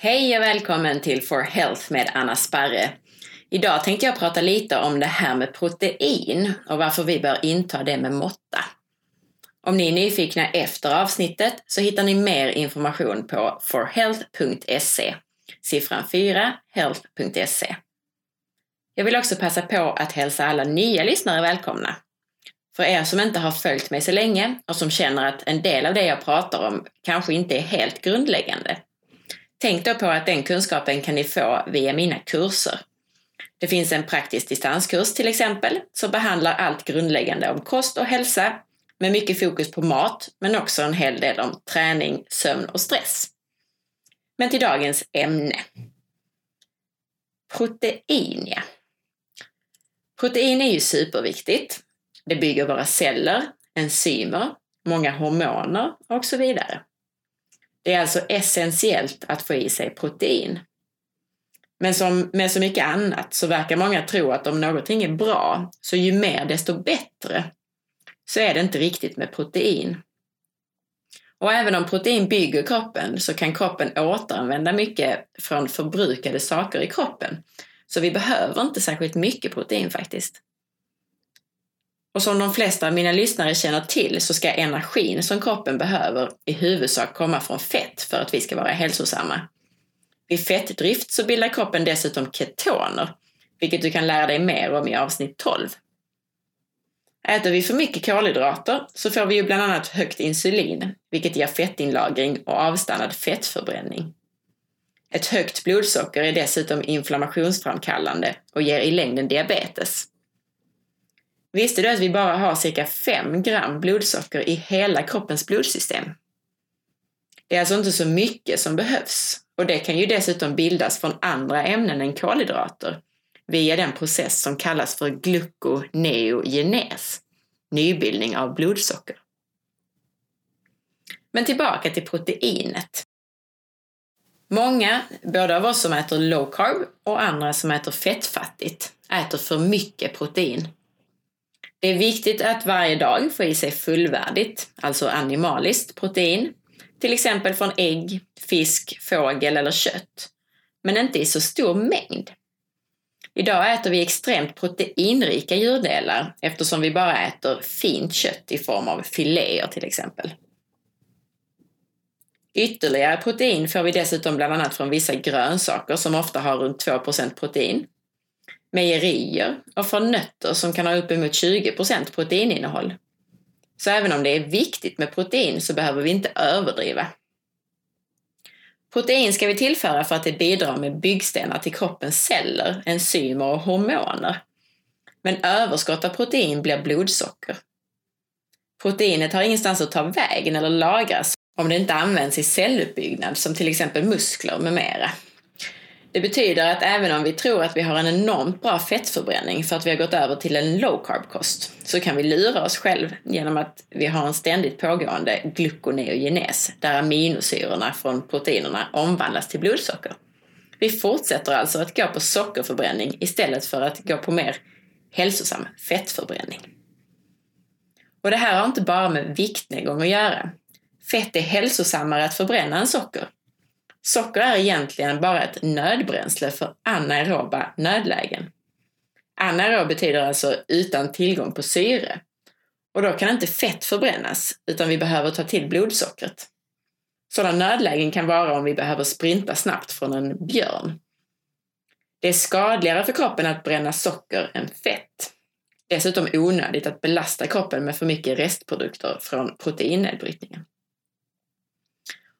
Hej och välkommen till For Health med Anna Sparre. Idag tänkte jag prata lite om det här med protein och varför vi bör inta det med måtta. Om ni är nyfikna efter avsnittet så hittar ni mer information på forhealth.se, siffran 4, health.se. Jag vill också passa på att hälsa alla nya lyssnare välkomna. För er som inte har följt mig så länge och som känner att en del av det jag pratar om kanske inte är helt grundläggande. Tänk då på att den kunskapen kan ni få via mina kurser. Det finns en praktisk distanskurs till exempel som behandlar allt grundläggande om kost och hälsa med mycket fokus på mat men också en hel del om träning, sömn och stress. Men till dagens ämne. Protein, ja. Protein är ju superviktigt. Det bygger våra celler, enzymer, många hormoner och så vidare. Det är alltså essentiellt att få i sig protein. Men som med så mycket annat så verkar många tro att om någonting är bra, så ju mer desto bättre. Så är det inte riktigt med protein. Och även om protein bygger kroppen så kan kroppen återanvända mycket från förbrukade saker i kroppen. Så vi behöver inte särskilt mycket protein faktiskt. Och som de flesta av mina lyssnare känner till så ska energin som kroppen behöver i huvudsak komma från fett för att vi ska vara hälsosamma. Vid fettdrift så bildar kroppen dessutom ketoner, vilket du kan lära dig mer om i avsnitt 12. Äter vi för mycket kolhydrater så får vi ju bland annat högt insulin, vilket ger fettinlagring och avstannad fettförbränning. Ett högt blodsocker är dessutom inflammationsframkallande och ger i längden diabetes. Visste du att vi bara har cirka 5 gram blodsocker i hela kroppens blodsystem? Det är alltså inte så mycket som behövs och det kan ju dessutom bildas från andra ämnen än kolhydrater via den process som kallas för glukoneogenes, nybildning av blodsocker. Men tillbaka till proteinet. Många, både av oss som äter low carb och andra som äter fettfattigt, äter för mycket protein. Det är viktigt att varje dag få i sig fullvärdigt, alltså animaliskt protein, till exempel från ägg, fisk, fågel eller kött, men inte i så stor mängd. Idag äter vi extremt proteinrika djurdelar eftersom vi bara äter fint kött i form av filéer till exempel. Ytterligare protein får vi dessutom bland annat från vissa grönsaker som ofta har runt 2% protein, mejerier och från nötter som kan ha uppemot 20% proteininnehåll. Så även om det är viktigt med protein så behöver vi inte överdriva. Protein ska vi tillföra för att det bidrar med byggstenar till kroppens celler, enzymer och hormoner. Men överskott av protein blir blodsocker. Proteinet har ingenstans att ta vägen eller lagras om det inte används i celluppbyggnad som till exempel muskler med mera. Det betyder att även om vi tror att vi har en enormt bra fettförbränning för att vi har gått över till en low carb-kost så kan vi lura oss själv genom att vi har en ständigt pågående glukoneogenes där aminosyrorna från proteinerna omvandlas till blodsocker. Vi fortsätter alltså att gå på sockerförbränning istället för att gå på mer hälsosam fettförbränning. Och det här har inte bara med viktnedgång att göra. Fett är hälsosammare att förbränna än socker. Socker är egentligen bara ett nödbränsle för anaeroba nödlägen. Anaerob betyder alltså utan tillgång på syre. Och då kan inte fett förbrännas, utan vi behöver ta till blodsockret. Sådana nödlägen kan vara om vi behöver sprinta snabbt från en björn. Det är skadligare för kroppen att bränna socker än fett. Dessutom onödigt att belasta kroppen med för mycket restprodukter från proteinnedbrytningen.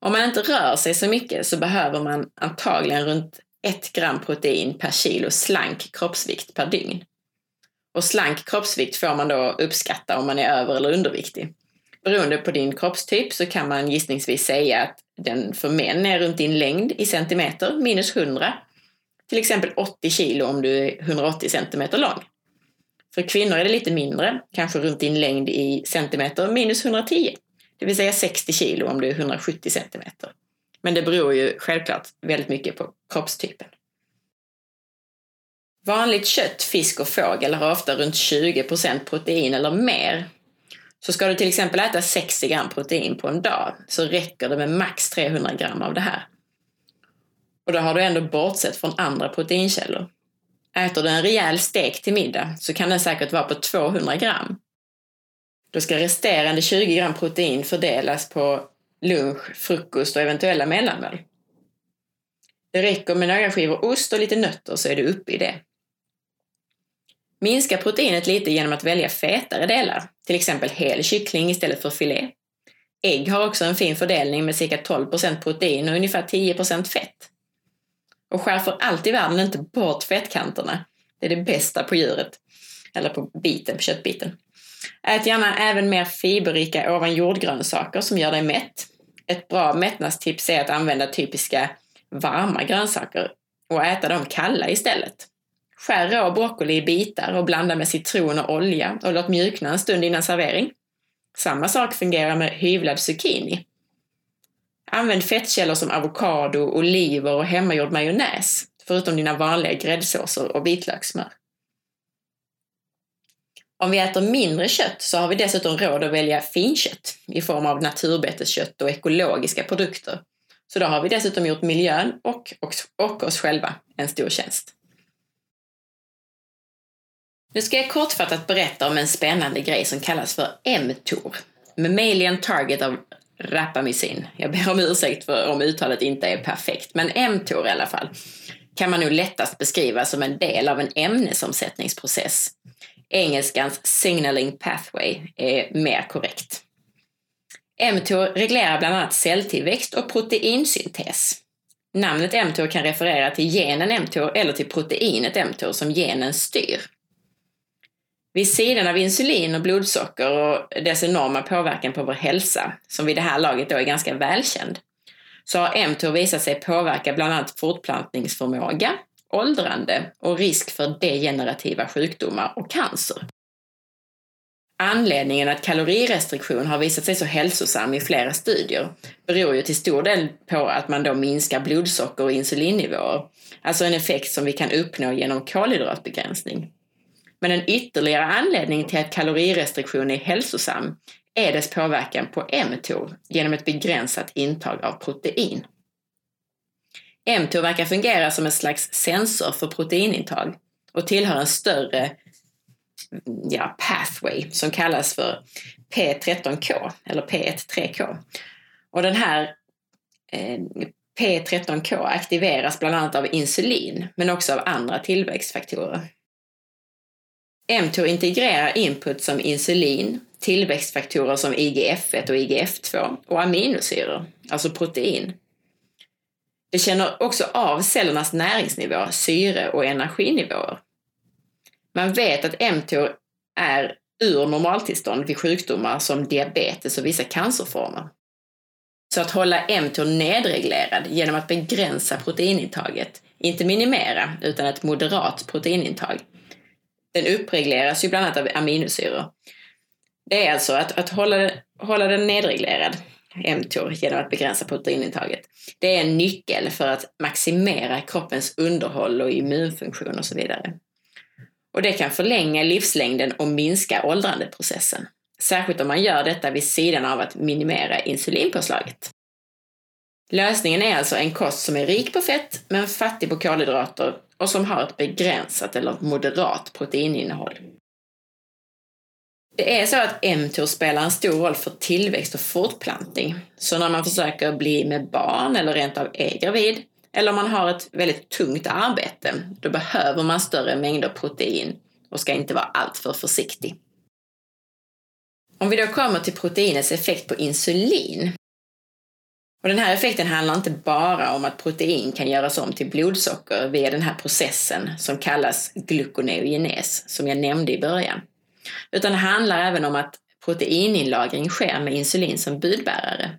Om man inte rör sig så mycket så behöver man antagligen runt 1 gram protein per kilo slank kroppsvikt per dygn. Och slank kroppsvikt får man då uppskatta om man är över eller underviktig. Beroende på din kroppstyp så kan man gissningsvis säga att den för män är runt din längd i centimeter, minus 100. Till exempel 80 kilo om du är 180 centimeter lång. För kvinnor är det lite mindre, kanske runt din längd i centimeter, minus 110 det vill säga 60 kilo om du är 170 centimeter. Men det beror ju självklart väldigt mycket på kroppstypen. Vanligt kött, fisk och fågel har ofta runt 20% protein eller mer. Så ska du till exempel äta 60 gram protein på en dag så räcker det med max 300 gram av det här. Och då har du ändå bortsett från andra proteinkällor. Äter du en rejäl stek till middag så kan den säkert vara på 200 gram. Då ska resterande 20 gram protein fördelas på lunch, frukost och eventuella mellanmål. Det räcker med några skivor ost och lite nötter så är du uppe i det. Minska proteinet lite genom att välja fetare delar, till exempel hel kyckling istället för filé. Ägg har också en fin fördelning med cirka 12% protein och ungefär 10 fett. Och skär för allt i världen inte bort fettkanterna. Det är det bästa på djuret. Eller på biten, på köttbiten. Ät gärna även mer fiberrika ovan jordgrönsaker som gör dig mätt. Ett bra mättnadstips är att använda typiska varma grönsaker och äta dem kalla istället. Skär rå broccoli i bitar och blanda med citron och olja och låt mjukna en stund innan servering. Samma sak fungerar med hyvlad zucchini. Använd fettkällor som avokado, oliver och hemmagjord majonnäs, förutom dina vanliga gräddsåser och vitlökssmör. Om vi äter mindre kött så har vi dessutom råd att välja finkött i form av naturbeteskött och ekologiska produkter. Så då har vi dessutom gjort miljön och, och, och oss själva en stor tjänst. Nu ska jag kortfattat berätta om en spännande grej som kallas för mTOR, Mammalian Target of Rapamycin. Jag ber om ursäkt för om uttalet inte är perfekt, men mTOR i alla fall kan man nog lättast beskriva som en del av en ämnesomsättningsprocess. Engelskans signaling pathway är mer korrekt. mTOR reglerar bland annat celltillväxt och proteinsyntes. Namnet mTOR kan referera till genen mTOR eller till proteinet mTOR som genen styr. Vid sidan av insulin och blodsocker och dess enorma påverkan på vår hälsa, som vid det här laget då är ganska välkänd, så har mTOR visat sig påverka bland annat fortplantningsförmåga, åldrande och risk för degenerativa sjukdomar och cancer. Anledningen att kalorirestriktion har visat sig så hälsosam i flera studier beror ju till stor del på att man då minskar blodsocker och insulinnivåer, alltså en effekt som vi kan uppnå genom kolhydratbegränsning. Men en ytterligare anledning till att kalorirestriktion är hälsosam är dess påverkan på mTOR genom ett begränsat intag av protein mTOR verkar fungera som en slags sensor för proteinintag och tillhör en större ja, pathway som kallas för P13K eller P13K. Och den här eh, P13K aktiveras bland annat av insulin men också av andra tillväxtfaktorer mTOR integrerar input som insulin, tillväxtfaktorer som IGF-1 och IGF-2 och aminosyror, alltså protein. Det känner också av cellernas näringsnivå, syre och energinivåer. Man vet att mTOR är ur normaltillstånd vid sjukdomar som diabetes och vissa cancerformer. Så att hålla mTOR nedreglerad genom att begränsa proteinintaget, inte minimera utan ett moderat proteinintag, den uppregleras ju bland annat av aminosyror. Det är alltså att, att hålla, hålla den nedreglerad, mTOR, genom att begränsa proteinintaget. Det är en nyckel för att maximera kroppens underhåll och immunfunktion och så vidare. Och det kan förlänga livslängden och minska åldrandeprocessen. Särskilt om man gör detta vid sidan av att minimera insulinpåslaget. Lösningen är alltså en kost som är rik på fett men fattig på kolhydrater och som har ett begränsat eller moderat proteininnehåll. Det är så att mTOR spelar en stor roll för tillväxt och fortplantning. Så när man försöker bli med barn eller rent av är gravid, eller om man har ett väldigt tungt arbete, då behöver man större mängder protein och ska inte vara alltför försiktig. Om vi då kommer till proteinets effekt på insulin och den här effekten handlar inte bara om att protein kan göras om till blodsocker via den här processen som kallas glukoneogenes, som jag nämnde i början. Utan det handlar även om att proteininlagring sker med insulin som budbärare.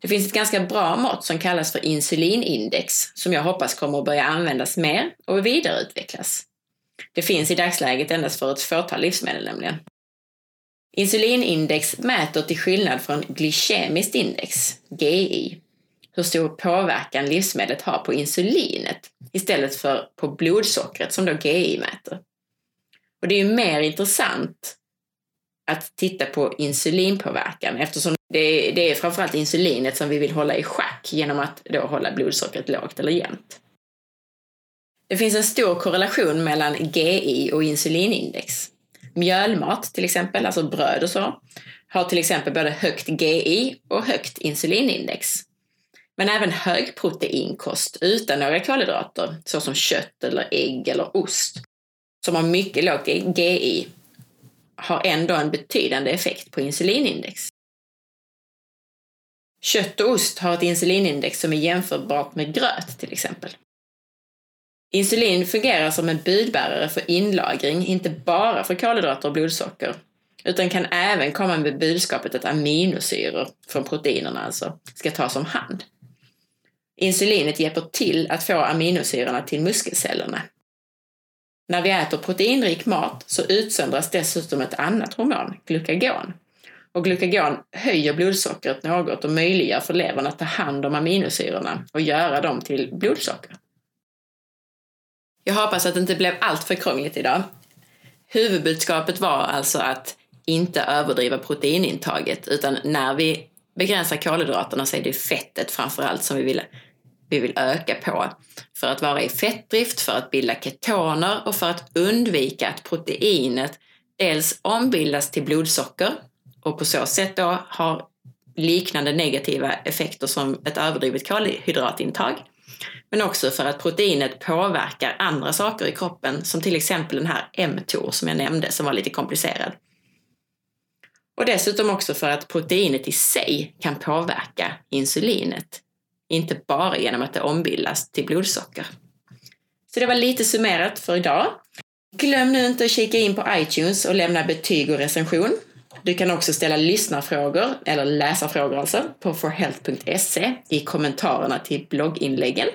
Det finns ett ganska bra mått som kallas för insulinindex som jag hoppas kommer att börja användas mer och vidareutvecklas. Det finns i dagsläget endast för ett fåtal livsmedel nämligen. Insulinindex mäter till skillnad från glykemiskt index, GI, hur stor påverkan livsmedlet har på insulinet istället för på blodsockret som då GI mäter. Och det är ju mer intressant att titta på insulinpåverkan eftersom Det är, det är framförallt insulinet som vi vill hålla i schack genom att då hålla blodsockret lågt eller jämnt. Det finns en stor korrelation mellan GI och insulinindex. Mjölmat till exempel, alltså bröd och så, har till exempel både högt GI och högt insulinindex. Men även högproteinkost utan några kolhydrater, såsom kött eller ägg eller ost, som har mycket lågt GI, har ändå en betydande effekt på insulinindex. Kött och ost har ett insulinindex som är jämförbart med gröt till exempel. Insulin fungerar som en budbärare för inlagring, inte bara för kolhydrater och blodsocker, utan kan även komma med budskapet att aminosyror, från proteinerna alltså, ska tas om hand. Insulinet hjälper till att få aminosyrorna till muskelcellerna. När vi äter proteinrik mat så utsöndras dessutom ett annat hormon, glukagon. Och glukagon höjer blodsockret något och möjliggör för levern att ta hand om aminosyrorna och göra dem till blodsocker. Jag hoppas att det inte blev allt för krångligt idag. Huvudbudskapet var alltså att inte överdriva proteinintaget utan när vi begränsar kolhydraterna så är det fettet framförallt som vi vill, vi vill öka på. För att vara i fettdrift, för att bilda ketoner och för att undvika att proteinet dels ombildas till blodsocker och på så sätt då har liknande negativa effekter som ett överdrivet kolhydratintag men också för att proteinet påverkar andra saker i kroppen, som till exempel den här mTOR som jag nämnde, som var lite komplicerad. Och dessutom också för att proteinet i sig kan påverka insulinet, inte bara genom att det ombildas till blodsocker. Så det var lite summerat för idag. Glöm nu inte att kika in på iTunes och lämna betyg och recension. Du kan också ställa lyssnarfrågor, eller läsarfrågor alltså, på forhealth.se i kommentarerna till blogginläggen.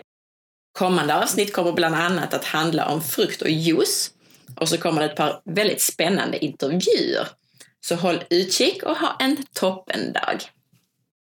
Kommande avsnitt kommer bland annat att handla om frukt och juice. Och så kommer det ett par väldigt spännande intervjuer. Så håll utkik och ha en toppendag!